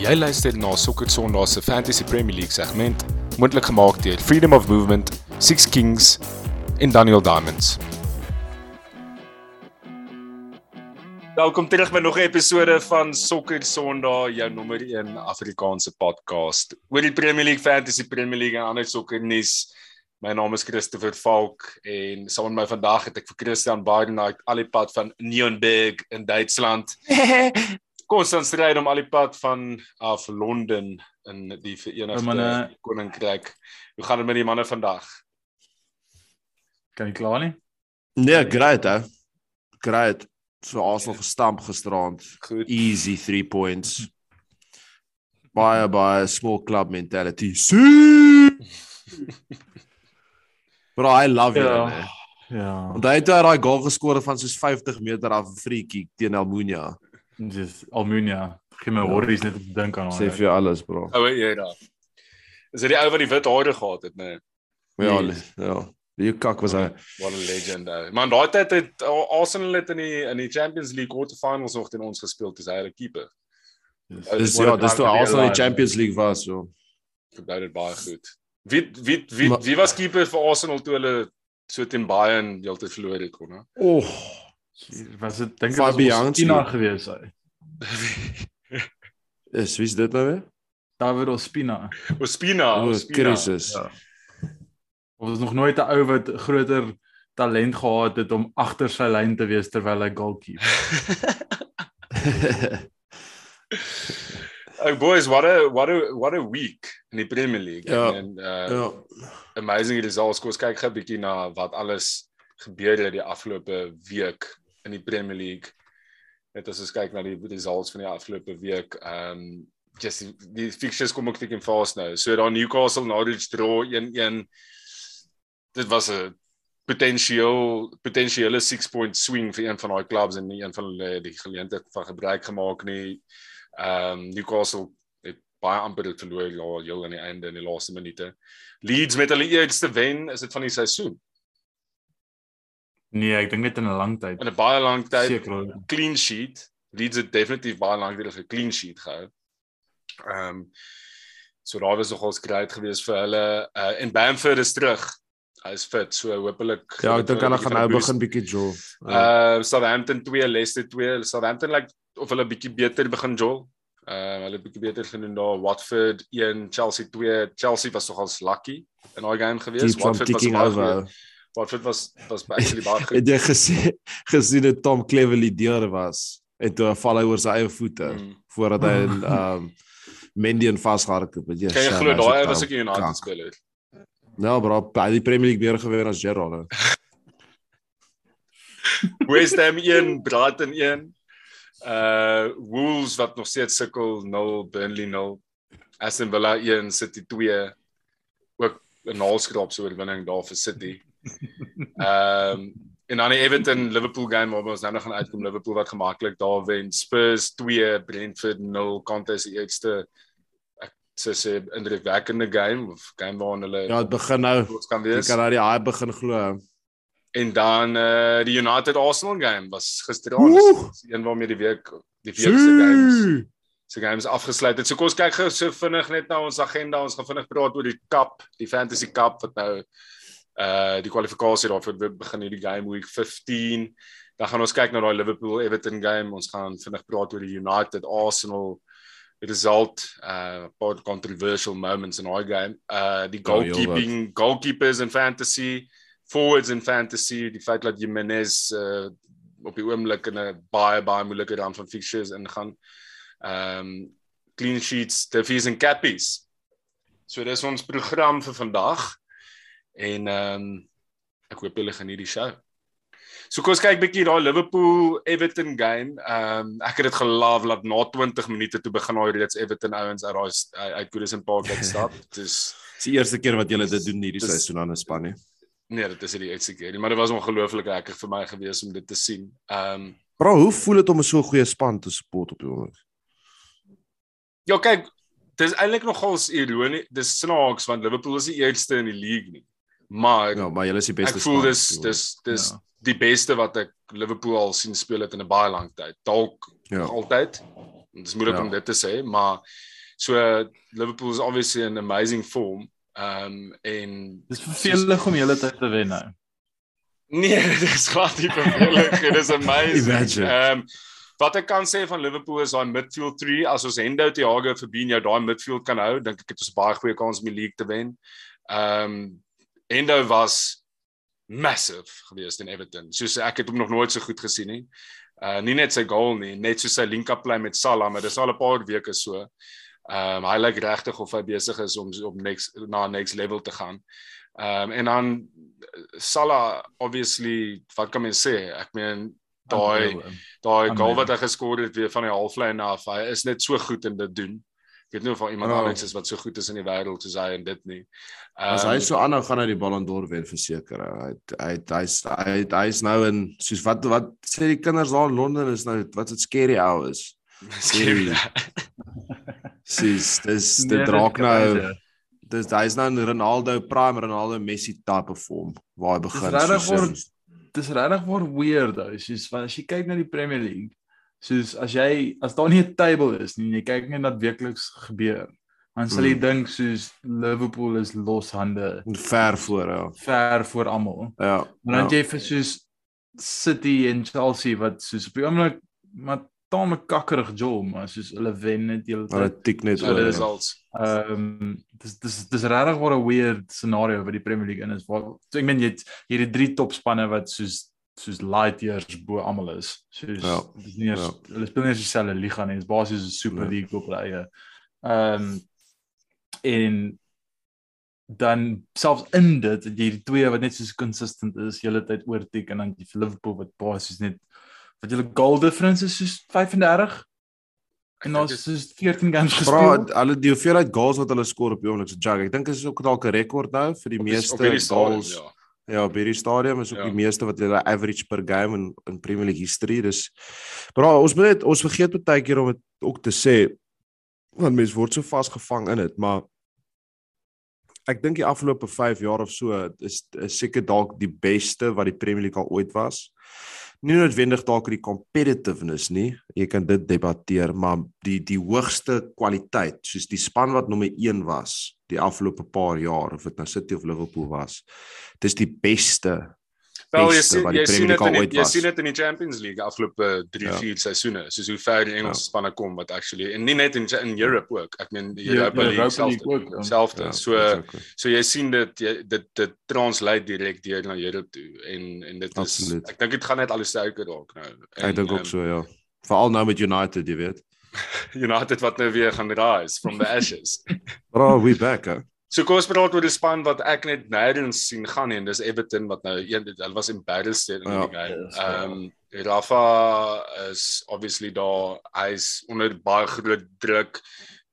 Jy luister na Sokker Sondag se Fantasy Premier League segment, moontlik gemaak deur Freedom of Movement, Six Kings en Daniel Diamonds. Welkom terug by nog 'n episode van Sokker Sondag, jou nommer 1 Afrikaanse podcast oor die Premier League, Fantasy Premier League en ander sokker nuus. My naam is Christopher Falk en saam met my vandag het ek vir Christian Baardenhout al die pad van Nürnberg in Duitsland konstant stryd om al die pad van af Londen in die Verenigde manne, Koninkryk. Hoe gaan dit met die manne vandag? Kan jy klaar nie? Nee, great hè. Great. So Arsenal gestamp gisterand. Goed. Easy 3 points. Baie baie small club mentality. Bro, I love you. Ja. Ja. Want hy het daai goal geskoor van soos 50 meter af 'n free kick teen Almunia. Dis Almunia. Geen my worries net om te dink aan Sê hom. vir jou alles, bro. Oue era. Is dit die ou wat die wit hare gehad het, nee? Ja, ja. Die kak was hy. What a legend. ou. Man, daai tyd het Arsenal het in die in die Champions League quarterfinals nog teen ons gespeel, dis hy hulle keeper. Dis ja, dis toe Arsenal in die Champions League was so. Ek onthou dit baie goed. Wie wie wie wie was keeper vir Arsenal toe hulle so teen Bayern heeltyd verloor het kon, hè? Oh, Was dit dink ek was. Ospina gewees hy. is wie's dit nou weer? David Ospina. Ospina, O, Ospina. Crisis. Ja. Of was nog nooit 'n ou wat groter talent gehad het om agter sy lyn te wees terwyl hy goal keep. Oh boys, what a what a what a week in die Premier League. Ja. En uh ja. amazing results. Kom ons kyk gou 'n bietjie na wat alles gebeur het die afgelope week in die Premier League. Net as ons kyk na die results van die afgelope week, ehm um, just die, die fixtures kom ook dik in fast nou. So daar Newcastle Norwich draw 1-1. Dit was 'n potensieel potensiële 6 point swing vir een van daai clubs en nie een van hulle die geleentheid van gebruik gemaak nie. Ehm um, Newcastle baie amper dit verloor ja, heel aan die einde in die laaste minute. Leeds met hulle eerste wen, is dit van die seisoen. Nee, ek dink net in 'n lang tyd. In 'n baie lang tyd Seker. clean sheet. Leeds het definitief baie lank weer 'n clean sheet gehou. Ehm um, so daar was nogals great geweest vir hulle. Uh en Bamford is terug. Hy is fit, so hopelik Ja, ek dink hulle gaan nou begin bietjie jol. Ja. Uh Southampton 2, Leicester 2. Southampton lyk like, of hulle bietjie beter begin jol. Uh hulle het bietjie beter gedoen daar. Watford 1, Chelsea 2. Chelsea was nogals lucky in daai game geweest. On Watford was baie over. Goed. Watford was was actually baie goed. Het jy gesien gesien dat Tom Cleverley deur was en toe val hy oor sy eie voete Mm. voordat hy in um Mendy vasgehard het. Jy Kan jy glo daai was ek 'n United speler. Nou bro, hy het die Premier League weer gewen as Gerrard. West Ham 1, Brighton 1. Uh Wolves wat nog steeds sukkel 0, Burnley 0. Aston Villa 1, City 2. Ook 'n naalskraap oorwinning daar vir City. Ehm um, en dan die Everton Liverpool game waar ons nou nog gaan uitkom Liverpool wat gemaklik daar wen. Spurs 2, Brentford 0. Kante is die eerste ek sê sê indrukwekkende game of game waarin hulle Ja, dit begin nou. ons kan Jy wees. kan nou die hype begin glo. En dan uh die United Arsenal game was gisteraand. Dis een waarmee die week die week se games se games afgesluit het. So kom ons kyk gou so vinnig net na ons agenda. Ons gaan vinnig praat oor die Cup, die Fantasy Cup wat nou uh die kwalifikasie daarvoor be- begin hierdie game week 15. Dan gaan ons kyk na daai Liverpool Everton game. Ons gaan vinnig praat oor die United Arsenal result uh paar controversial moments in daai game. Uh die heel goalkeeping, goalkeepers in fantasy, forwards in fantasy, die feit dat Jimenez uh op die oomblik in 'n baie baie moeilike rand van fixtures ingaan. Um, clean sheets, defees en cappies. So dis ons program vir vandag. En ehm um, ek hoop julle geniet die show. So kom ons kyk bietjie daai Liverpool Everton game. Ehm um, ek het dit geloof dat na 20 minute toe begin daai reeds Everton ouens uit daai uit Goodison Park uitstap. Dis Dis die eerste keer wat jy dit doen hierdie seisoen aan 'n span nie. nee, dit is die eerste keer maar dit was ongelooflik lekker vir my gewees om dit te sien. Ehm um, Bro, hoe voel dit om so 'n goeie span te support op die oomblik? Ja, kyk, dis eintlik nogals ironie. Dis snaaks want Liverpool is die eerste in die league nie. Maar Ja, maar julle is die beste ek voel span. dis dis dis Ja. die beste wat ek Liverpool al sien speel het in 'n baie lang tyd. Dalk Ja. altyd. Dit is moeilik Ja. om dit te sê, maar so Liverpool is obviously in amazing form. Ehm um, en Dis vervelig om hele tyd te wen nou. Nee, dit is glad nie vervelig nie. Dis amazing. Ehm um, wat ek kan sê van Liverpool is daai midfield 3 as ons Hendo Thiago Fabinho daai midfield kan hou, dink ek het ons baie goeie kans om die league te wen. Ehm um, Hendo was massive geweest in Everton. Soos ek het hom nog nooit so goed gesien nie. Uh nie net sy goal nie, net so sy link-up play met Salah, maar dis al 'n paar weke so. Ehm um, hy lyk regtig of hy besig is om op next na next level te gaan. Ehm um, en dan Salah obviously wat kan mens sê? Ek meen daai daai goal wat hy geskor het weer van die halflyn af. Hy is net so goed in dit doen. Ek weet nie of daar iemand Ja. anders is wat so goed is in die wêreld soos hy in dit nie. As Ehm, hy so aanhou gaan hy die Ballon d'Or wen verseker. Hy hy hy's hy hy's nou in soos wat wat sê die kinders daar in Londen is nou wat dit scary hours. Scary. Sis dis Nee, dit raak nou dis hy's nou in Ronaldo prime Ronaldo Messi type form waar hy Dis begin. regtig soos in- word dis regtig word weird ou. Soos want as jy kyk na die Premier League, soos as jy as daar nie 'n table is nie, jy kyk net wat werkliks gebeur, dan sal jy Hmm. dink soos Liverpool is loshande ver voor ja. ver voor almal. Ja. Maar dan ja. jy vir soos City en Chelsea wat soos op die oomblik maar taamlik kakkerig jol, maar soos hulle wen net die hele tyd. dit tik net oor. dit ja. Ehm um, dis dis dis regtig wat 'n weird scenario vir die Premier League in is. Waar so ek meen jy het hierdie drie topspanne wat soos soos light years bo almal is. Soos Ja, dis nie eens ja. hulle speel nie eens dieselfde liga nie. Dit is basies 'n Super Nee. League op hulle eie. Ehm um, en dan selfs in dit het jy die twee wat net so consistent is hele tyd oortik en dan jy vir Liverpool wat basies net wat julle goal difference is soos 35 en ons is 14 games Vra gespeel. hulle die hoeveelheid goals wat hulle skoor op die oomblik so jag. Ek dink dit is ook dalk 'n rekord nou vir die op die- meeste op hierdie stadium, goals. ja. Ja, op hierdie stadium is ook Ja. die meeste wat hulle average per game in in Premier League history. Dis Bra, ons moet net ons vergeet baie keer om dit ook te sê want mense word so vasgevang in dit, maar ek dink die afgelope 5 jaar of so is, seker dalk die beste wat die Premier League al ooit was. Nie noodwendig dalk die competitiveness nie. Jy kan dit debatteer, maar die die hoogste kwaliteit, soos die span wat nommer 1 was die afgelope paar jaar of dit nou City of Liverpool was. Dis die beste Wel jy sien jy sien dit in die, jy sien dit in die Champions League afgelope 3 Ja. 4 seisoene soos hoe ver die Engelse spanne kom wat actually en nie net in in Europe ook. Ek meen die Ja, Europa die League self ook, ja. selfde. Ja, So exactly. so jy sien dit jy, dit dit translate direk deur na Europe toe en en dit is Absoluut. ek dink dit gaan net al hoe sterker raak nou. En, Ek dink ook ehm, so ja. Veral nou met United, jy weet. United wat nou weer gaan rise from the ashes. Bro, we back. Hè? So kom ons praat oor die span wat ek net nêrens sien gaan nie en dis Everton wat nou een hulle was embarrassed in Ja, die game. dis waar. Ehm Rafa is obviously daar hy's onder baie groot druk.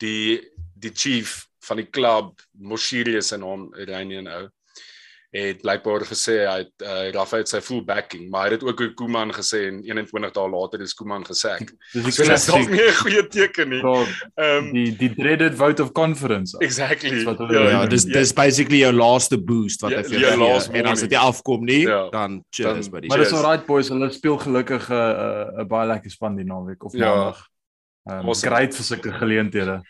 Die die chief van die klub, Moshiri is sy naam, Iranian ou het blykbaar gesê hy het uh, Rafa het sy full backing, maar hy het ook Koeman gesê en 21 dae later is Koeman gesê. Dis die So dit is dalk nie 'n goeie teken nie. Ehm die die dreaded vote of conference. exactly. Dis wat Ja, Ja, dis ja. dis basically jou laaste boost wat Ja, hy vir ja, jou gee. En as dit nie afkom nie, Ja. dan cheers Dan- buddy. Maar dis alright boys, hulle speel gelukkig 'n uh, 'n baie lekker span die naweek of Ja. maandag. Um, Awesome. great vir sulke geleenthede.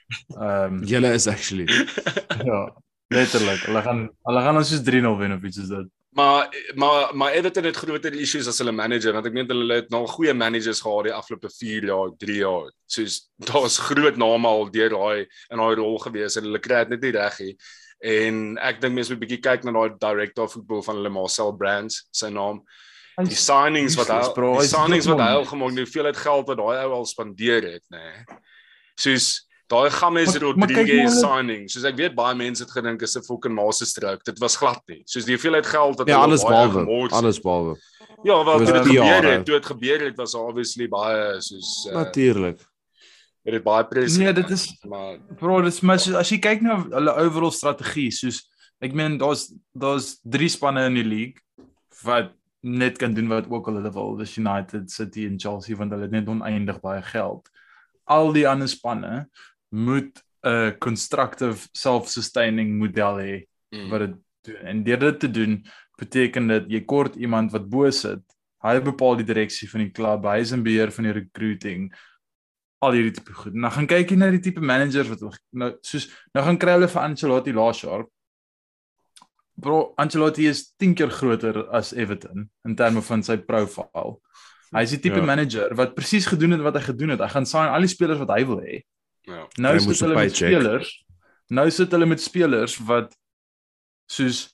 Ehm um, Julle is actually. ja, letterlik. Hulle gaan hulle gaan ons soos 3-0 wen of iets soos dit. Maar maar maar Everton het groter issues as hulle manager want ek meen hulle het nou goeie managers gehad die afgelope 4 jaar, 3 jaar. Soos daar's groot name al deur daai in daai rol gewees en hulle kry dit net nie reg nie. En ek dink mense moet 'n bietjie kyk na daai director of voetbal van hulle Marcel Brands, sy naam. Die signings wat hy die signings wat hy al gemaak het, hoeveel het geld wat daai ou al spandeer het, nê. Nee. Soos daai James Rodriguez signing, soos ek weet baie mense het gedink is 'n fucking masterstroke. Dit was glad nie. Soos die hoeveelheid geld wat Ja, hulle alles baie behalwe. Alles behalwe. Ja, wel Dit gebeur het, toe dit gebeur het was obviously baie soos uh, Natuurlik. het dit baie press. Nee, dit is maar bro, dis maar soos, as jy kyk na hulle overall strategie, soos ek meen daar's daar's drie spanne in die league wat net kan doen wat ook al hulle wil. Dis United, City en Chelsea want hulle het net oneindig baie geld. Al die ander spanne moet 'n constructive self-sustaining model hê mm, wat dit doen. En deur dit te doen beteken dit jy kort iemand wat bo sit. Hy bepaal die direksie van die klub, hy is in beheer van die recruiting. al hierdie tipe goed. Nou gaan kyk jy na die tipe managers wat nou soos nou gaan kry hulle vir Ancelotti laas jaar. Bro, Ancelotti is 10 keer groter as Everton in terme van sy profile. Hy is die tipe ja. manager wat presies gedoen het wat hy gedoen het. Hy gaan sign al die spelers wat hy wil hê. Ja. Nou Hy sit hulle met paycheck. spelers. Nou sit hulle met spelers wat soos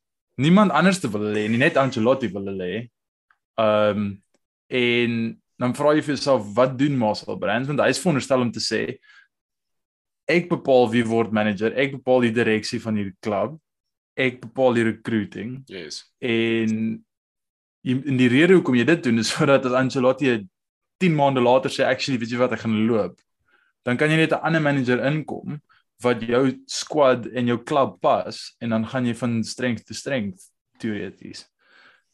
niemand anders te wil hê nie, net Ancelotti wil hulle hê. Ehm um, en dan vra jy vir jouself wat doen Marcel Brands want hy is veronderstel om te sê ek bepaal wie word manager, ek bepaal die direksie van hierdie klub, ek bepaal die recruiting Yes. en en die rede hoekom jy dit doen is sodat as Ancelotti 10 maande later sê actually weet jy wat ek gaan loop dan kan jy net 'n ander manager inkom wat jou squad en jou klub pas en dan gaan jy van strength to strength teoreties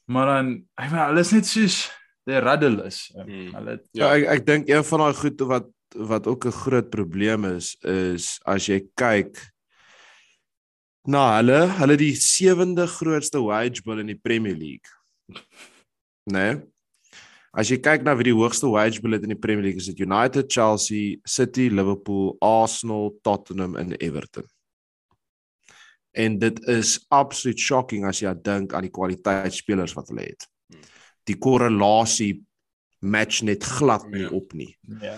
maar dan ek meen hulle is net soos die rudderless Hmm. hulle Ja, Ja. ek ek dink een van daai goed wat wat ook 'n groot probleem is is as jy kyk na hulle, hulle die sewende grootste wage bill in die Premier League. Né? Nee? As jy kyk na wie die hoogste wage bill het in die Premier League, is dit United, Chelsea, City, Liverpool, Arsenal, Tottenham en Everton. En dit is absoluut shocking as jy dink aan die kwaliteit spelers wat hulle het. Die korrelasie match net glad nie Ja. op nie ja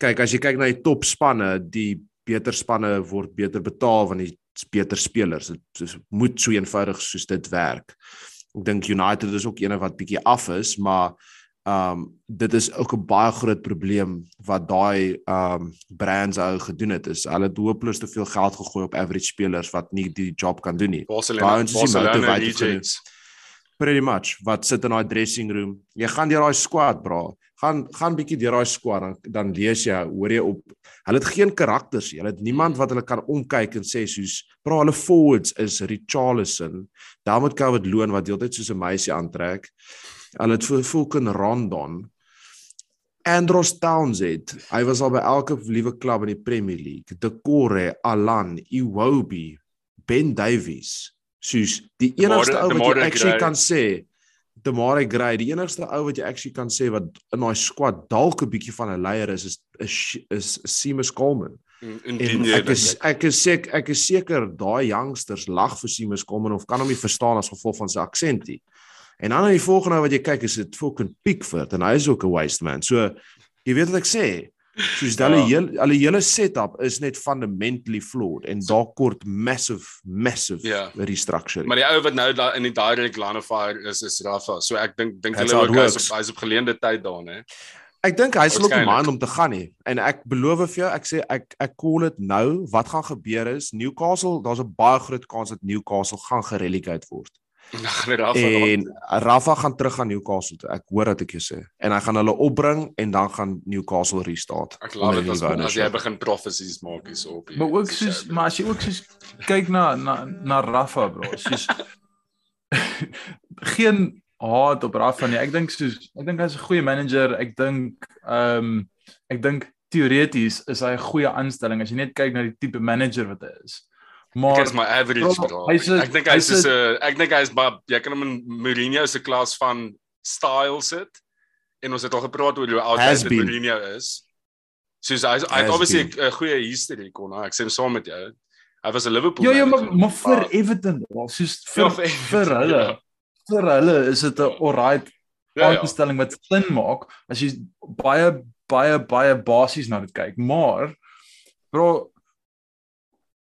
kyk as jy kyk na die topspanne, die beter spanne word beter betaal want die beter spelers. Dit soos moet so eenvoudig soos dit werk. Ek dink United is ook een wat bietjie af is, maar um, dit is ook 'n baie groot probleem wat daai um, brands ou gedoen het. Is hulle het hopeloos te veel geld gegooi op average spelers wat nie die job kan doen nie. Daai ons Barcelona motivator vir rejects. Pretty much wat sit in daai dressing room. Jy gaan deur daai squad, bra. Gaan gaan bietjie deur daai squad dan dan lees jy, hoor jy op. Hulle het geen karakters nie. Hulle het niemand wat hulle kan omkyk en sê soos, bra, hulle forwards is Richarlison. Daar moet Calvert Loon wat deeltyd soos 'n meisie aantrek. Hulle het vir Fulken Rondon. Andros Townsend, hy was al by elke liewe klub in die Premier League. Decore, Alan, Iwobi, Ben Davies. Soos die enigste ou wat jy actually kan sê Demare Gray, die enigste ou wat jy actually kan sê wat in daai squad dalk 'n bietjie van 'n leier is is is, is Seamus Coleman. En ek is ek is seker ek is seker daai youngsters lag vir Seamus Coleman of kan hom nie verstaan as gevolg van sy aksent nie. En dan in die volgende ou wat jy kyk is dit fucking Pickford en hy is ook 'n waste man. So jy weet wat ek sê. Soos hulle Ja. hele hulle hele setup is net fundamentally flawed en daar kort massive massive Ja. restructuring. Maar die ou wat nou daar in die direct Lanifier is is Rafa. So ek dink dink hulle ook it hy is works. op, hy is op geleende tyd daar, né? Ek dink hy sal ook 'n Waarskynlik. man om te gaan nie. En ek beloof vir jou, ek sê ek ek call dit nou. Wat gaan gebeur is Newcastle, daar's 'n baie groot kans dat Newcastle gaan gerelegate word. Gaan Rafa En Rafa gaan terug aan Newcastle toe. Ek hoor wat ek jou sê. En hy gaan hulle opbring en dan gaan Newcastle restart. Ek love onder dit as as jy begin prophecies maak hierso op. hier. Maar ook soos maar as jy ook soos kyk na na na Rafa bro, soos geen haat op Rafa nie. Ek dink soos ek dink hy's 'n goeie manager. Ek dink ehm um, ek dink teoreties is hy 'n goeie aanstelling as jy net kyk na die tipe manager wat hy is. Maar is my average Bro, bro. hy's 'n- Ek dink hy's hy's so 'n ek dink hy's maar jy kan hom in Mourinho se klas van style sit. En ons het al gepraat oor hoe oud hy. Mourinho is. Soos hy hy het obviously. 'n goeie history kon. Ek sê saam met jou. Hy was 'n Liverpool. ja ja, maar, maar vir Everton, soos vir Ja, vir, vir hulle. ja. Vir hulle is dit 'n alright ja, ja. aanstelling wat sin maak as jy baie baie baie basies na dit kyk. Maar bro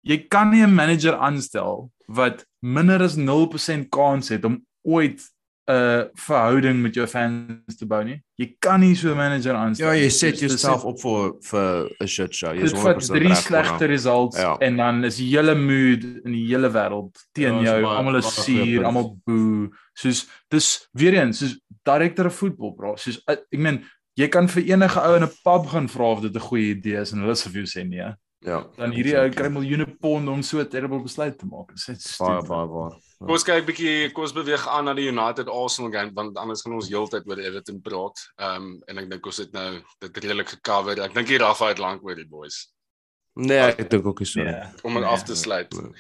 jy kan nie 'n manager aanstel wat minder as 0% kans het om ooit 'n verhouding met jou fans te bou nie. Jy kan nie so 'n manager aanstel. Ja, jy set jouself op vir vir 'n shit show. Jy's Dit vat 100% drie reg, slegte results Ja. en dan is die hele mood in die hele wêreld teen Ja, is jou. Almal is suur, almal boe. Soos dis weer eens soos direkteur voetbal, bro. Soos ek ek meen jy kan vir enige ou in 'n pub gaan vra of dit 'n goeie idee is en hulle sal vir jou sê nee. Ja. Dan hierdie ou kry miljoene pond om so 'n terrible besluit te maak. Dit is baie baie waar. Kom ons kyk bietjie, kom ons beweeg aan na die United Arsenal game want anders gaan ons heeltyd oor Everton praat. Ehm um, en ek dink ons het nou dit redelik gecover. Ek dink hier Rafa het lank oor die boys Nee, ek dink ook nie so. Ja. om dit Nee. af te sluit. Nee.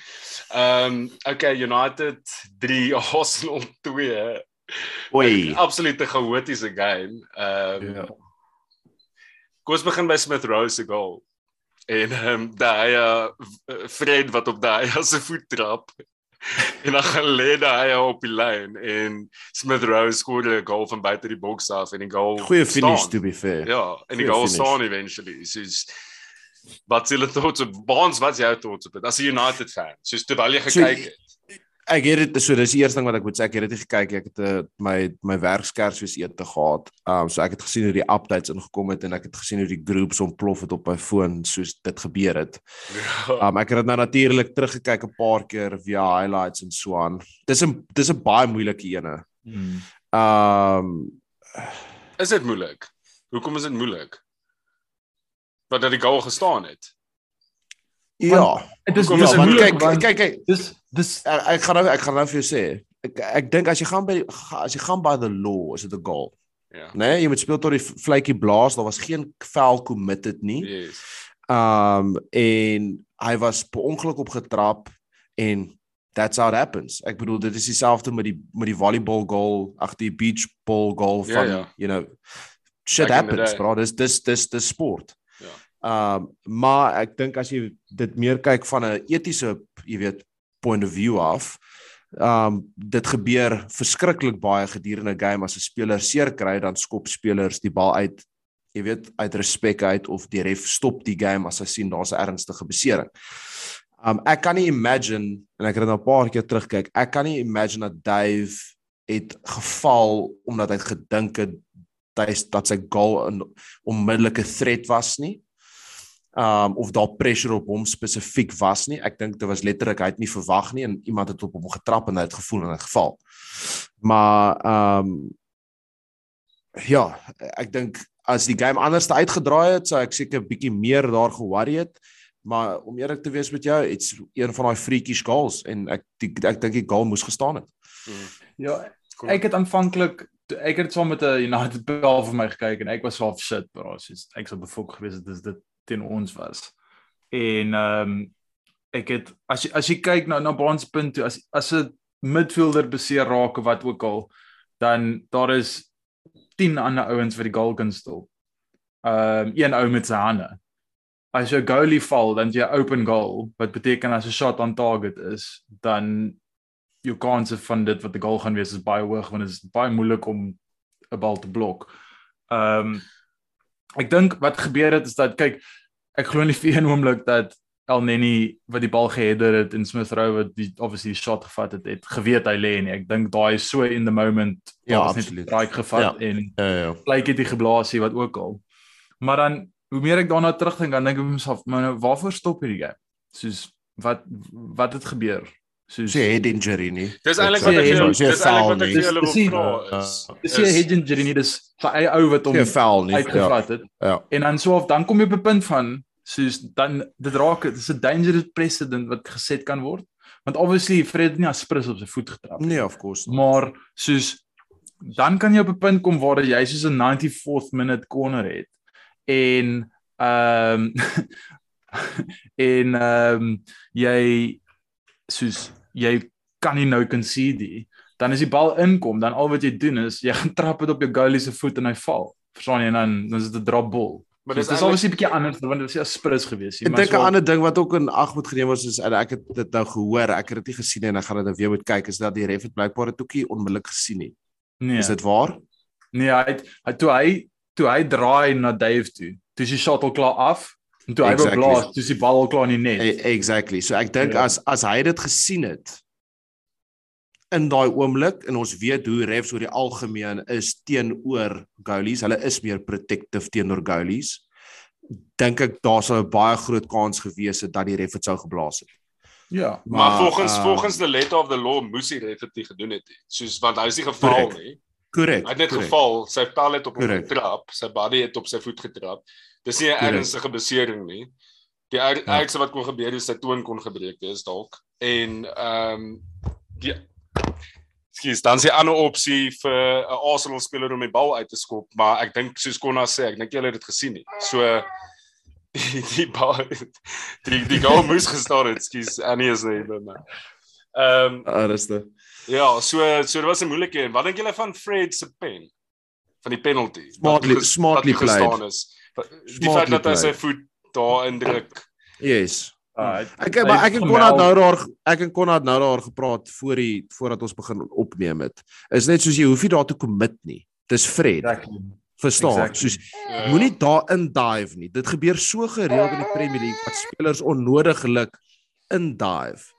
Ehm um, okay, United 3 Arsenal 2. Oei. Absolute chaotiese game. Ehm um, Ja. Kom ons begin by Smith Rowe se goal. En ehm um, daai uh, Fred wat op daai 'n voet trap. en dan gaan lê daai op die lyn en Smith Rowe skoor 'n goal van buite die boks af en die goal Goeie finish staan. to be fair. Ja, en die Goeie goal finish. staan eventually. Soos wat sê hulle tot op Baans wat jou tot op dit? As 'n United fan, soos terwyl jy So, gekyk het. Ek het dit so dis die eerste ding wat ek moet sê ek het dit gekyk ek het uh, my my werkskersfees ete gehad. Um so ek het gesien hoe die updates ingekom het en ek het gesien hoe die groups ontplof het op my foon soos dit gebeur het. Um ek het dit nou natuurlik teruggekyk 'n paar keer via highlights en so aan. Dis 'n dis 'n baie moeilike ene. Hmm. Um Is dit moeilik? Hoekom is dit moeilik? Wat dat die goal gestaan het. Ja, Dit is dis is ja, want kyk want kyk kyk dis dis ek, ek gaan nou ek gaan nou vir jou sê. Ek ek dink as jy gaan by as jy gaan by the law is dit 'n goal. Ja. Nee, jy moet speel tot die vletjie blaas. Daar was geen foul committed nie. Yes. Um en hy was per ongeluk opgetrap en that's how it happens. Ek bedoel dit is dieselfde met die met die volleyball goal, ag die beach ball goal Ja, van ja. you know shit Back happens, bro. Dis dis dis dis sport. Ja. Um maar ek dink as jy dit meer kyk van 'n etiese, jy weet, point of view af, um dit gebeur verskriklik baie gedurende 'n game as 'n speler seer kry, dan skop spelers die bal uit jy weet uit respek uit of die ref stop die game as hy sien daar's 'n ernstige besering. Um ek kan nie imagine en ek het nou 'n paar keer terugkyk. Ek kan nie imagine dat Dave het geval omdat hy gedink het dat sy goal 'n onmiddellike threat was nie. Um of daar pressure op hom spesifiek was nie. Ek dink dit was letterlik hy het nie verwag nie en iemand het op hom getrap en hy het gevoel hy het geval. Maar um ja, ek dink as die game anders uitgedraai het, sou ek seker 'n bietjie meer daar ge-worry het. Maar om eerlik te wees met jou, dit's een van daai freakish goals en ek die, ek dink die goal moes gestaan het. Mm. ja, Kom. ek het aanvanklik ek het saam met 'n United bel vir my gekyk en ek was so shit bro, soos ek sou befok gewees het as dit teen ons was. En ehm um, ek het as jy as jy kyk na na Baans punt toe as as 'n midfielder beseer raak of wat ook al, dan daar is 10 ander ouens wat die goal kan stop. Ehm um, een ou met sy hande. As jou goalie val, dan jy open goal, wat beteken as 'n shot on target is, dan jou kanse van dit wat 'n goal gaan wees is baie hoog want dit is baie moeilik om 'n bal te blok. Ehm um, ek dink wat gebeur het is dat kyk ek glo nie vir een oomblik dat El Neni wat die bal geheader het en Smith Rowe wat die obviously die shot gevat het, het geweet hy lê nie. Ek dink daai is so in the moment Ja, 'n absoluut. strike gevat en Ja ja. blyk het hy geblaasie wat ook al. Maar dan hoe meer ek daarna terugdink, dan dink ek myself, maar nou waarvoor stop hierdie game? Soos wat wat het gebeur? Soos Sy head injury nie. Dis eintlik wat ek vir jou- dis eintlik wat ek vir julle wil Dis- vra is. dis nie head injury nie, dis sy eie ou wat hom nie. Uitgevat het. Ja. En dan so of dan kom jy op 'n punt van soos dan dit raak dit is 'n dangerous precedent wat geset kan word. Want obviously Fred het nie as sprus op sy voet getrap. Nee, of course. not. Maar soos dan kan jy op 'n punt kom waar jy soos 'n 94th minute corner het en ehm en ehm jy soos jy kan nie nou concede nie. Dan as die bal inkom, dan al wat jy doen is jy gaan trap dit op jou goalie se voet en hy val. Verstaan jy en dan dan is dit 'n drop ball. Maar Dis dis obviously 'n bietjie anders want dit was nie 'n sprus gewees Ek maar dink 'n ander ding wat ook in ag moet geneem word is en ek het dit nou gehoor, ek het dit nie gesien en ek gaan dit nou weer moet kyk is dat die ref het blykbaar dit ook nie onmiddellik gesien nie. nee. Is dit waar? Nee, hy het, hy toe hy toe hy draai na Dave toe. Toe is die shot al klaar af. En toe hy wou Exactly. blaas, toe is die bal al klaar in die net. E exactly. So ek dink Ja. as as hy dit gesien het in daai oomblik en ons weet hoe refs oor die algemeen is teenoor goalies, hulle is meer protective teenoor goalies. Dink ek daar sou 'n baie groot kans gewees het dat die ref dit sou geblaas het. Ja. Maar volgens uh, volgens the letter of the law moes hy ref dit nie gedoen het nie. Soos want hy is nie geval Correct. nie. korrek. Hy het net korrek. geval, sy pel het op hom Correct. getrap, sy body het op sy voet getrap. Dis nie 'n ernstige besering nie. Die er- Ja. ergste wat kon gebeur is sy toon kon gebreek wees dalk. En ehm um, die Skus, dan 'n ander opsie vir 'n Arsenal speler om die bal uit te skop, maar ek dink soos Konna sê, ek dink julle het dit gesien nie. So die die bal die die goal moes gestaan het. Skus, Annie is nie maar. Ehm um, rustig. Ja, so so dit was 'n moeilike een. Wat dink julle van Fred se pen? Van die penalty. Smartly- smartly played. is. Die Smartly feit dat hy sy voet daar indruk. Yes. Uh, Ek maar ek en Konrad nou daar ek en Konrad nou daar gepraat voor die voordat ons begin opneem het. Is net soos jy hoef nie daar te commit nie. Dis Fred. Exactly. Verstaan? Exactly. Soos Ja. moenie daarin dive nie. Dit gebeur so gereeld in die Premier League dat spelers onnodiglik in dive.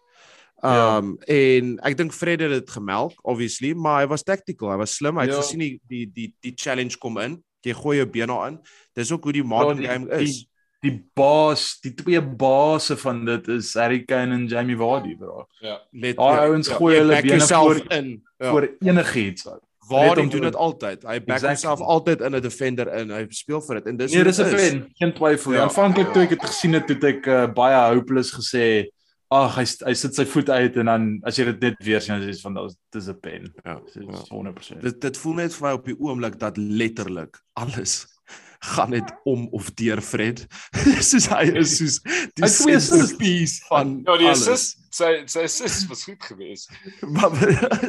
Ja. Um en ek dink Fred het dit gemelk obviously, maar hy was tactical. Hy was slim. Hy het Ja. gesien die die die die challenge kom in. Jy gooi jou been daarin. Dis ook hoe die modern die- game is. Die baas, die twee base van dit is Harry Kane en Jamie Vardy, bro. Ja. Let Daai ouens gooi jy hulle bene voor- in. Ja. Vir enigiets. te doen dit altyd. Hy back Exactly. homself altyd in 'n defender in. Hy speel vir dit en dis Nee, dis 'n pen, geen twyfel. Ja. Ja. Aanvanklik toe ek dit gesien het, toe het ek uh, baie hopeless gesê, "Ag, hy hy sit sy voet uit en dan as jy dit net weer sien, dan is dit van dit is 'n pen." Ja, Dis ja. 100%. Dit dit voel net vir my op die oomblik dat letterlik alles gaan net om of deur Fred. soos hy is soos die twee centerpiece van Ja, die alles. assist, sy sy assist was goed geweest. maar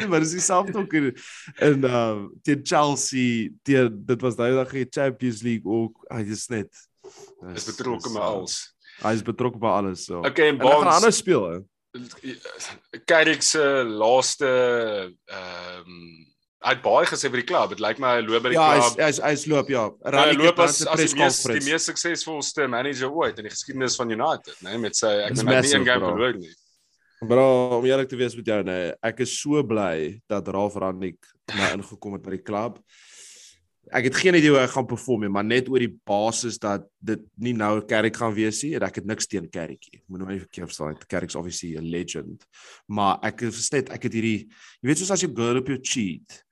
maar dis dieselfde ook in in uh teen Chelsea, teen dit was daai dag die Champions League ook. Hy is net Is betrokke met alles. Hy is betrokke by alles so. Okay, en En hy gaan Bonds anders speel. Carrick se laaste ehm um, hy het baie gesê vir die klub. Dit lyk my hy loop by die Ja, hy is, klub. hy is hy is loop ja. Hy Ranić loop as as die mees die mees suksesvolste manager ooit in die geskiedenis van United, né, nee, met sy ek net nie een game verloor nie. Bro, om eerlik te wees met jou, nee, ek is so bly dat Ralf Rangnick nou ingekom het by die klub. Ek het geen idee hoe hy gaan perform nie, maar net oor die basis dat dit nie nou Carrick gaan wees nie ek het niks teen nie. Ek moet nou nie verkeerd verstaan, Carrick's obviously a legend. Maar ek is net ek het hierdie jy weet soos as jy girl op jou cheat,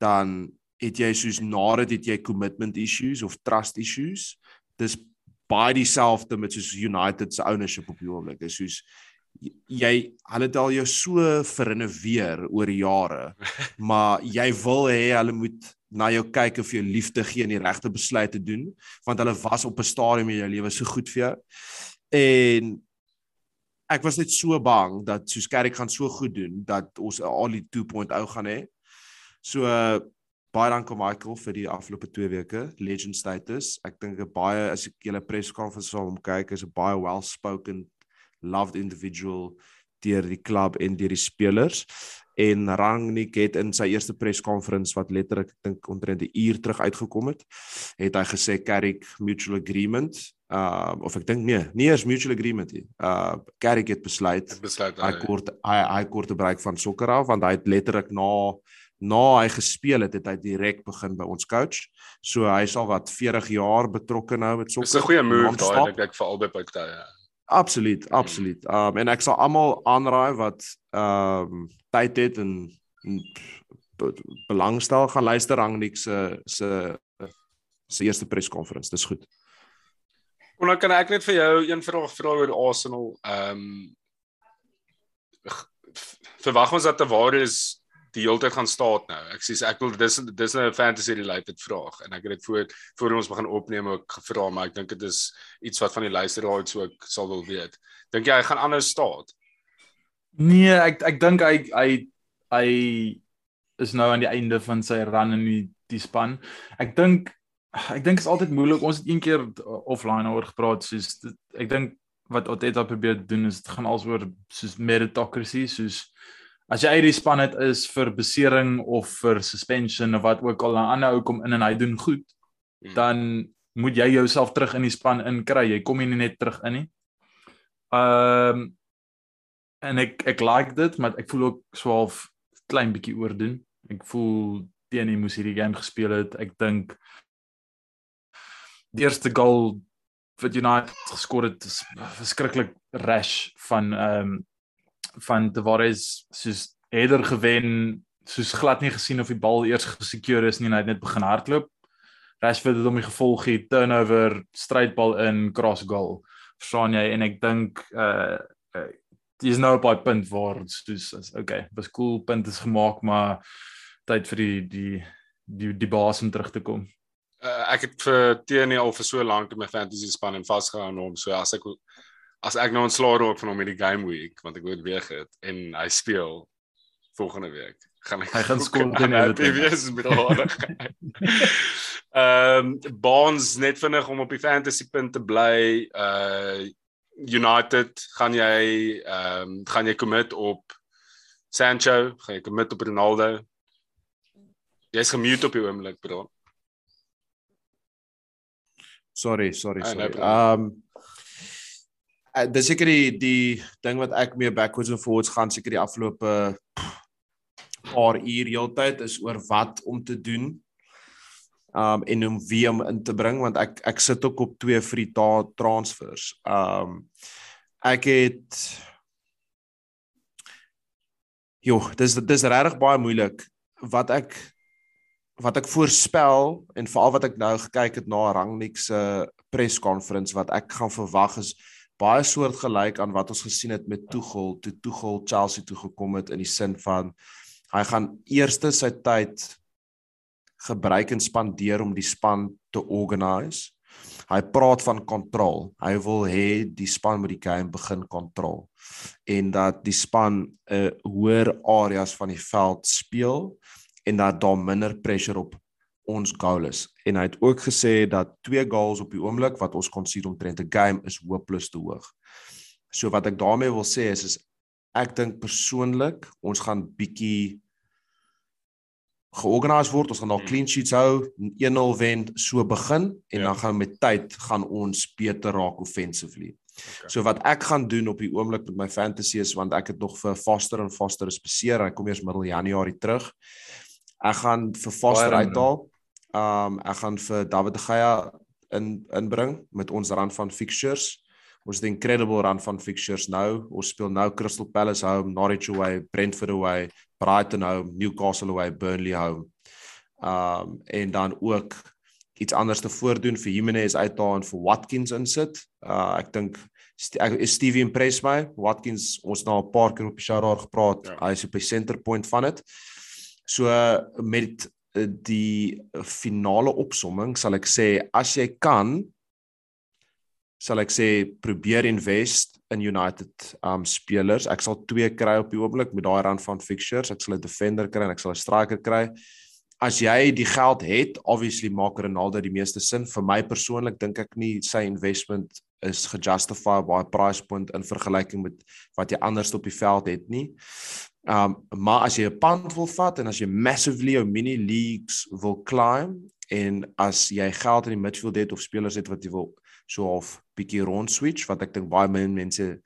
dan het jy soos nadat het jy commitment issues of trust issues. Dis baie dieselfde met soos United se ownership op die oomblik. Dis soos jy hulle het al jou so verinneweer oor jare maar jy wil hê hulle moet na jou kyk of jy liefde gee en die regte besluit te doen want hulle was op 'n stadium in jou lewe so goed vir jou. En ek was net so bang dat soos Carrick gaan so goed doen dat ons 'n Ali 2.0 gaan hê. So uh, baie dankie Michael vir die afgelope 2 weke. Legend status. Ek dink 'n baie as ek julle perskonferensie sal hom kyk is 'n baie well spoken loved individual deur die klub en deur die spelers en Rangnick het in sy eerste perskonferensie wat letterlik ek dink omtrent 'n uur terug uitgekom het, het hy gesê Carrick mutual agreement uh of ek dink nee, nie eers mutual agreement nie. Uh Carrick het besluit Ek besluit hy hy kort hy hy kort gebruik van sokker af want hy het letterlik na na hy gespeel het, het hy direk begin by ons coach. So hy is al wat 40 jaar betrokke nou met sokker. Dis 'n goeie move daai dink ek vir albei partye. Absoluut, absoluut. Um en ek sal almal aanraai wat um tyd het en, en be, belangstel gaan luister Rangnick se se se eerste perskonferensie. Dis goed. Kon dan kan ek net vir jou een vraag vra oor Arsenal. Ehm g- verwag ons dat Tavares die hele tyd gaan staan nou. Ek sê ek wil dis dis 'n fantasy related vraag en ek het dit voor voor ons begin opneem ook gevra maar ek dink dit is iets wat van die luisteraars ook sal wil weet. Dink jy hy gaan anders staan? Nee, ek ek dink hy hy hy is nou aan die einde van sy run in die die span. Ek dink ek dink is altyd moeilik. Ons het een keer offline oor gepraat soos dit, ek dink wat Oteta probeer doen is dit gaan alsoor soos meritocracy soos as jy uit die span het is vir besering of vir suspension of wat ook al 'n ander ou kom in en hy doen goed, Hmm. dan moet jy jouself terug in die span inkry. Jy kom nie net terug in nie. Ehm um, en ek ek like dit, maar ek voel ook so half klein bietjie oordoen. Ek voel teen hy moes hierdie game gespeel het. Ek dink die eerste goal wat United geskor het is verskriklik rash van ehm um, van Tavares soos header gewen, soos glad nie gesien of die bal eers gesecure is nie en hy het net begin hardloop. Rashford het hom gevolg gee turnover, strydbal in, cross goal. Verstaan jy en ek dink uh, uh dis nou op 'n punt waar soos is okay, was cool punt is gemaak, maar tyd vir die die die die baas om terug te kom. Uh, ek het vir Tierney al vir so lank in my fantasy span en vasgehou aan hom. So as ek as ek nou ontslaa raak van hom in die game week want ek oorweeg het en hy speel volgende week gaan ek Hy gaan aan teen Everton. wees met daardie. Ehm um, Barnes net vinnig om op die fantasy punt te bly. Uh United gaan jy ehm um, gaan jy commit op Sancho, gaan jy commit op Ronaldo? Jy's gemute op die oomblik, bro. Sorry, sorry, sorry. problem. Um uh, dis seker die die ding wat ek mee backwards and forwards gaan seker die afgelope paar uur heeltyd is oor wat om te doen. Um en om wie om in te bring want ek ek sit ook op twee free ta transfers. Um ek het Jo, dis dis regtig baie moeilik wat ek wat ek voorspel en veral wat ek nou gekyk het na Rangnick se perskonferensie wat ek gaan verwag is baie soortgelyk aan wat ons gesien het met Tuchel toe Tuchel Chelsea toe gekom het in die sin van hy gaan eerste sy tyd gebruik en spandeer om die span te organise. Hy praat van kontrol. Hy wil hê die span moet die game begin kontrol en dat die span 'n uh, hoër areas van die veld speel en dat daar minder pressure op ons goal is. En hy het ook gesê dat twee goals op die oomblik wat ons kon sien omtrent 'n game is hopeloos te hoog. So wat ek daarmee wil sê is is ek dink persoonlik ons gaan bietjie georganiseer word. Ons gaan daar clean sheets hou, 1-0 wen, so begin en Ja. dan gaan met tyd gaan ons beter raak offensively. Okay. So wat ek gaan doen op die oomblik met my fantasy is want ek het nog vir Foster en Foster is beseer. Hy kom eers middel Januarie terug. Ek gaan vir Foster uithaal. Um ek gaan vir David de Gea in inbring met ons rand van fixtures. Ons het 'n incredible run van fixtures nou. Ons speel nou Crystal Palace home, Norwich away, Brentford away, Brighton home, Newcastle away, Burnley home. Um en dan ook iets anders te voordoen vir Jimenez uithaal en vir Watkins insit. Uh ek dink ek is Stevie impress my. Watkins ons nou 'n paar keer op die show daar gepraat. Ja. Hy is op die center point van dit. So met die finale opsomming sal ek sê as jy kan sal ek sê probeer invest in United um spelers. Ek sal twee kry op die oomblik met daai rand van fixtures. Ek sal 'n defender kry en ek sal 'n striker kry. As jy die geld het, obviously maak Ronaldo die meeste sin. Vir my persoonlik dink ek nie sy investment is gejustify by price point in vergelyking met wat jy anders op die veld het nie. Um maar as jy 'n punt wil vat en as jy massively jou mini leagues wil climb en as jy geld in die midfield het of spelers het wat jy wil so half bietjie rond switch wat ek dink baie min mense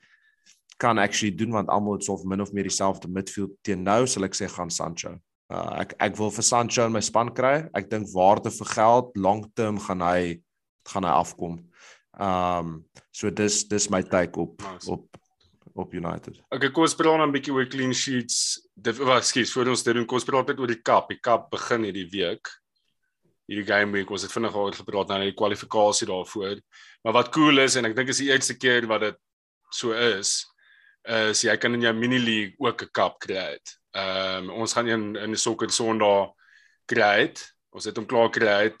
kan actually doen want almal het so of min of meer dieselfde midfield teen nou sal ek sê gaan Sancho. Uh, ek ek wil vir Sancho in my span kry. Ek dink waarde vir geld long term gaan hy gaan hy afkom. Um so dis dis my take op Nice. op op United. Okay, kom ons praat dan 'n bietjie oor clean sheets. Dit was skielik voor ons dit doen, kom ons praat net oor die kap. Die kap begin hierdie week. Hierdie game week ons het vinnig oor gepraat nou die kwalifikasie daarvoor. Maar wat cool is en ek dink is die eerste keer wat dit so is, is jy kan in jou mini league ook 'n kap kry. Ehm um, ons gaan een in die sokker Sondag kry. Ons het hom klaar kry.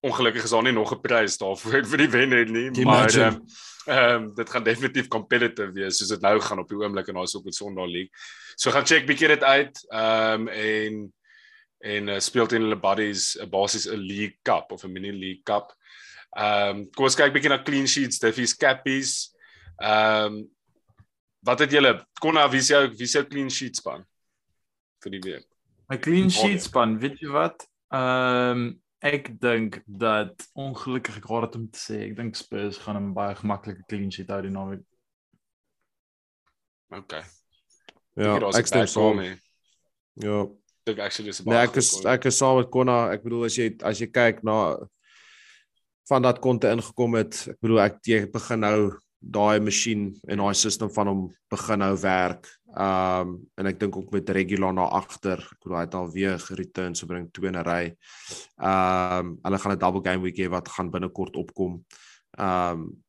Het. Ongelukkig is daar nie nog 'n prys daarvoor vir die wenner nie, Can maar ehm um, dit gaan definitief competitive wees soos dit nou gaan op die oomblik en daar's op die Sondag League. So gaan check bietjie dit uit. Ehm um, en en uh, speel teen hulle buddies 'n basies 'n league cup of 'n mini league cup. Ehm um, kom ons kyk bietjie na clean sheets, diffies, cappies. Ehm um, wat het julle Konna wie se wie se clean sheet span vir die week? My clean sheet span, weet jy wat? Ehm ek dink dat ongelukkig ek haat dit om te sê, ek dink Spurs gaan 'n baie gemaklike clean sheet hou die naweek. Okay. Ja, ek stem saam. Ja. Dink actually dis 'n Nee, baie ek is call. ek is saam met Konna. Ek bedoel as jy as jy kyk na van dat konte ingekom het, ek bedoel ek jy begin nou daai masjien en daai stelsel van hom begin nou werk. Um en ek dink ook met regular na agter. Ek bedoel hy het al weer gereturn so bring twee in 'n ry. Um hulle gaan 'n double game week hê wat gaan binnekort opkom. Um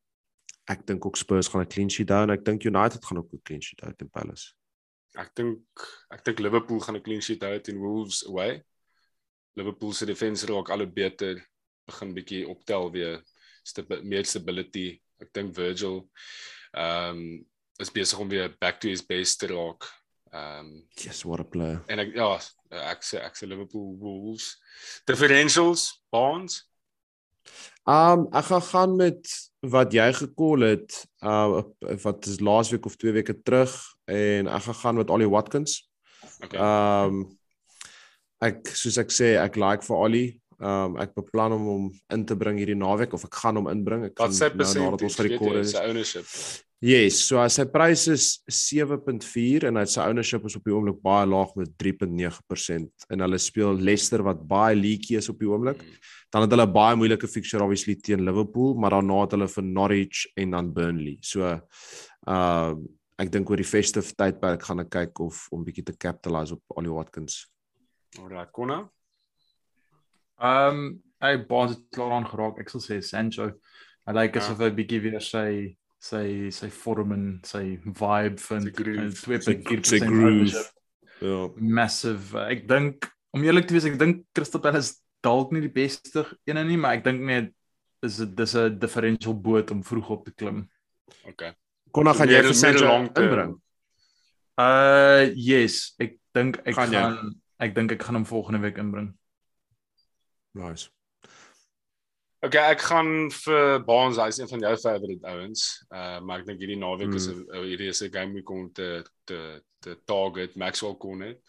ek dink ook Spurs gaan 'n clean sheet hou en ek dink United gaan ook 'n clean sheet hou teen Palace. Ek dink ek dink Liverpool gaan 'n clean sheet hou teen Wolves away. Liverpool se defensie raak al hoe beter, begin bietjie optel weer, stabi meer stability. Ek dink Virgil ehm um, is besig om weer back to his base te raak. Ehm um, Yes, what a player. en ek ja, ek sê ek sê Liverpool Wolves. Differentials, Bonds. Um ek gaan gaan met wat jy gekol het uh wat is laasweek of 2 weke terug en ek gaan gaan met Ollie Watkins. Okay. Um ek soos ek sê ek like vir Ollie. Um ek beplan om hom in te bring hierdie naweek of ek gaan hom inbring. Ek Wat gaan nou nadat ons gerekord percentage, is. sy ownership. Yes, so as sy prys is 7.4 en hy sy ownership is op die oomblik baie laag met 3.9% en hulle speel Leicester wat baie leaky is op die oomblik. Mm. Dan het hulle baie moeilike fixture obviously teen Liverpool, maar daarna het hulle vir Norwich en dan Burnley. So uh ek dink oor die festive tydperk gaan ek kyk of om bietjie te capitalize op Ollie Watkins. Alright, Konna. Ehm um, hy baas het klaar aan geraak. Ek sal sê Sancho. Hy lyk Ja. asof hy bietjie weer sy sy sy vorm en sy vibe vind. Sy groove. En Sy- 2.4% sy groove. Ja. Massive. Ek dink om eerlik te wees, ek dink Crystal Palace dalk nie die beste een nie, maar ek dink net is dit dis 'n differential boot om vroeg op te klim. Okay. Konna gaan jy vir Sancho inbring? Uh yes, ek dink ek Gaan gaan, ek dink ek gaan hom volgende week inbring. Nice. Okay, ek gaan vir Barnes, hy's een van jou favorite ouens. Uh maar ek dink hierdie naweek is Mm. 'n uh, hierdie is 'n game week om te te te target Maxwell Cornet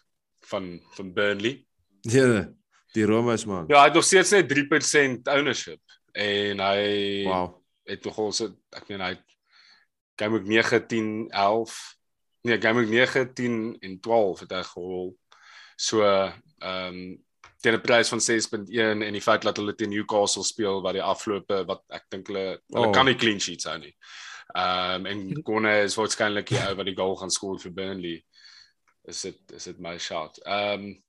van van Burnley. Ja, die Rome's man. Ja, hy het nog steeds net 3% ownership en hy Wow. het nogal so ek meen hy game week 9, 10, 11 nee, game week 9, 10 en 12 het hy gehol. So ehm um, teen 'n prys van 6.1 en die feit dat hulle teen Newcastle speel wat die afloope wat ek dink hulle hulle Oh. kan nie clean sheets hou nie. Ehm um, en Gonne is waarskynlik die ou wat die goal gaan skoor vir Burnley. Is dit is dit my shot. Ehm um,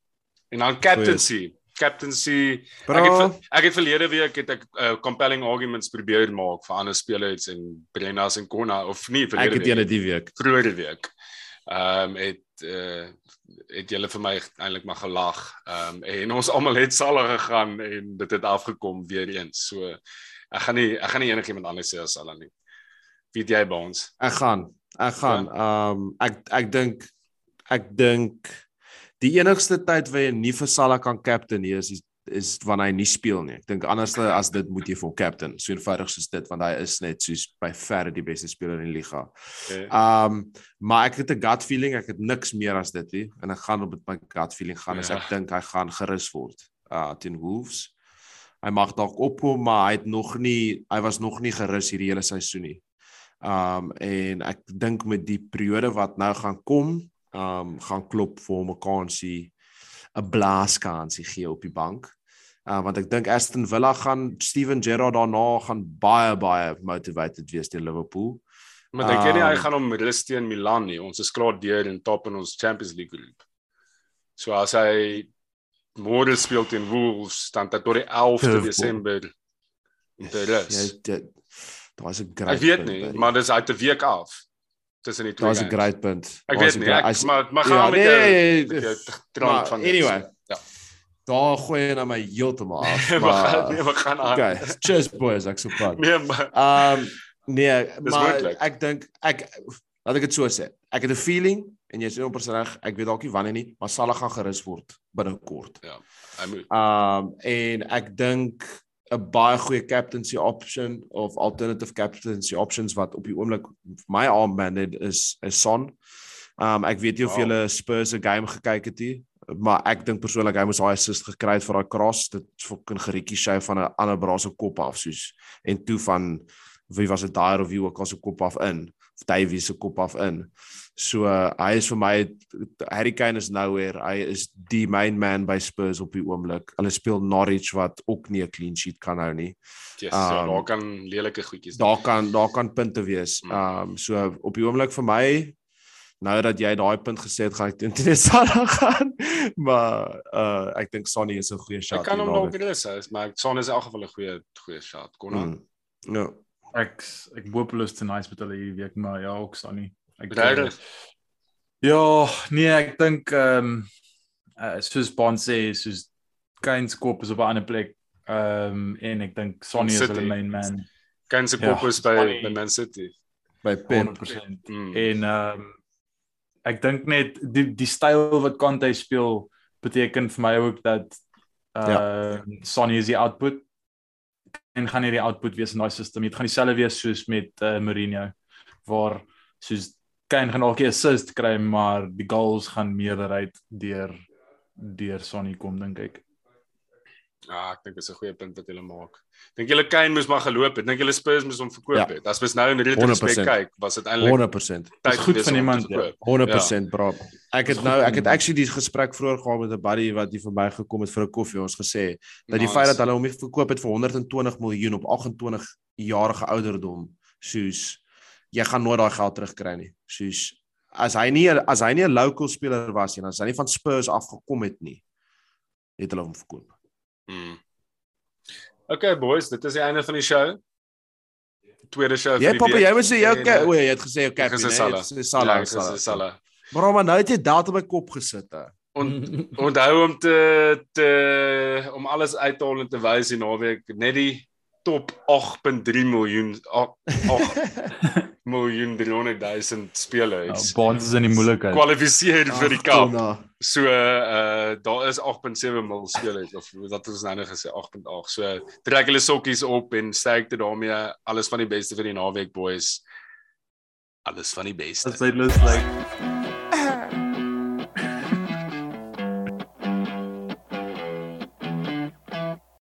en dan captaincy. Captaincy Ek het Bro, ek het verlede week het ek uh, compelling arguments probeer maak vir ander spelers en Brennas en Konna of nie ek verlede het week ene die week. vroeëre week. Ehm um, het uh, het julle vir my eintlik maar gelag. Ehm um, en ons almal het salle gegaan en dit het afgekom weer eens. So ek gaan nie ek gaan nie enigiemand anders sê as Salah nie. Weet jy by ons? Ek gaan. Ek gaan. Ja. Ehm um, ek ek dink ek dink die enigste tyd waar jy nie vir Salah kan captain nie is is wanneer hy nie speel nie. Ek dink anders as dit moet jy vir hom captain. So eenvoudig soos dit want hy is net soos by verre die beste speler in die liga. Okay. Ehm um, maar ek het 'n gut feeling, ek het niks meer as dit nie en ek gaan op met my gut feeling gaan as Ja. ek dink hy gaan gerus word uh teen Wolves. Hy mag dalk opkom, maar hy het nog nie hy was nog nie gerus hierdie hele seisoen nie. Um en ek dink met die periode wat nou gaan kom, um gaan klop vir hom 'n kansie 'n blaaskansie gee op die bank. Uh want ek dink Aston Villa gaan Steven Gerrard daarna gaan baie baie motivated wees teen Liverpool. Maar dink jy nie hy Ehm, gaan hom rus teen Milan nie? Ons is klaar deur en top in ons Champions League groep. So as hy môre speel teen Wolves, dan tot die 11de Curveball. Desember om te Ja, dit daar's 'n Ek great weet punt, nie, maar dis uit 'n week af tussen die twee. daar's 'n great punt. Ek weet nie, ek as- maar maar ja, gaan met nee, jou nee, trant van anyway. Ja. Daar gooi jy na my heeltemal af. Maar gaan nee, we gaan aan. okay, cheers boys, ek sopat. Nee, maar um, nee, Dis maar moeilik. ek dink ek laat ek dit so sê. Ek het 'n feeling en jy's 100% reg. Ek weet dalk nie wanneer nie, maar Salah gaan gerus word binnekort. hy moet Um en ek dink 'n baie goeie captaincy option of alternative captaincy options wat op die oomblik my armband het is is Son. Um ek weet nie of Wow. julle Spurs se game gekyk het nie, maar ek dink persoonlik hy moes daai assist gekry het vir daai cross. Dit fucking geriekie sy van 'n ander bra se kop af soos en toe van wie was dit daar of wie ook al se kop af in of Davey se kop af in. So uh, hy is vir my Harry Kane is nowhere. Hy is die main man by Spurs op die oomblik. Hulle speel Norwich wat ook nie 'n clean sheet kan hou nie. yes, so Um, daar kan lelike goedjies. Daar kan daar kan punte wees. Mm. Um so op die oomblik vir my nou dat jy daai punt gesê het, gaan ek teen Salah gaan. Maar uh ek dink Sonny is 'n goeie shot. Ek kan hom dalk naweek. rus, hou, maar Son is in elk geval 'n goeie goeie shot. Kon aan. Mm. Ja. Ek ek hoop hulle is te nice met hulle hierdie week, maar ja, ook staan nie. Ek Regtig? Ja, nee, ek dink ehm um, uh, soos Bond sê, soos Kane se kop is op 'n ander plek. Ehm um, en ek dink Sonny is hulle main man. Kane se Ja, kop is by Sonny- by Man City. By Pep. Mm. En ehm um, ek dink net die die styl wat Kante speel beteken vir my ook dat uh ja. Sonny is die output en gaan nie die output wees in daai stelsel. Dit gaan dieselfde wees soos met uh, Mourinho waar soos Kane gaan dalk 'n assist kry, maar die goals gaan meerderheid deur deur Sonny kom dink ek. Ja, ek dink dit is 'n goeie punt wat jy maak. Dink julle Kane moes maar geloop het. Dink julle Spurs moes hom verkoop ja. het. As mens nou in retrospect kyk, was dit eintlik 100%. Dit is goed van iemand. Ja. 100% ja. bro. Ek het nou ek het actually die gesprek vroeër gehad met 'n buddy wat hier verbygekom het vir 'n koffie. Ons gesê dat die nice. feit dat hulle hom verkoop het vir 120 miljoen op 28 jarige ouderdom, soos jy gaan nooit daai geld terugkry nie. Soos as hy nie as hy nie 'n local speler was nie, as hy nie van Spurs afgekom het nie, het hulle hom verkoop. Hmm. Okay boys, dit is die einde van die show. Tweede show vir die week. Ja, pappa, jy moet sê jy okay, o, jy het gesê okay, jy het gesê Salah. Jy het gesê Salah. Maar maar nou het jy daad op my kop gesit hè. En onthou om te te om alles uit te haal en te wys die naweek net die top 8.3 miljoen 8 miljoen 300 000 spelers. Ja, Bonds is in die moeilikheid. Kwalifiseer vir die cup. So uh daar is 8.7 miljoen spelers of wat ons nou net gesê 8.8. So trek hulle sokkies op en sterkte daarmee. Alles van die beste vir die naweek boys. Alles van die beste. Dit is lus like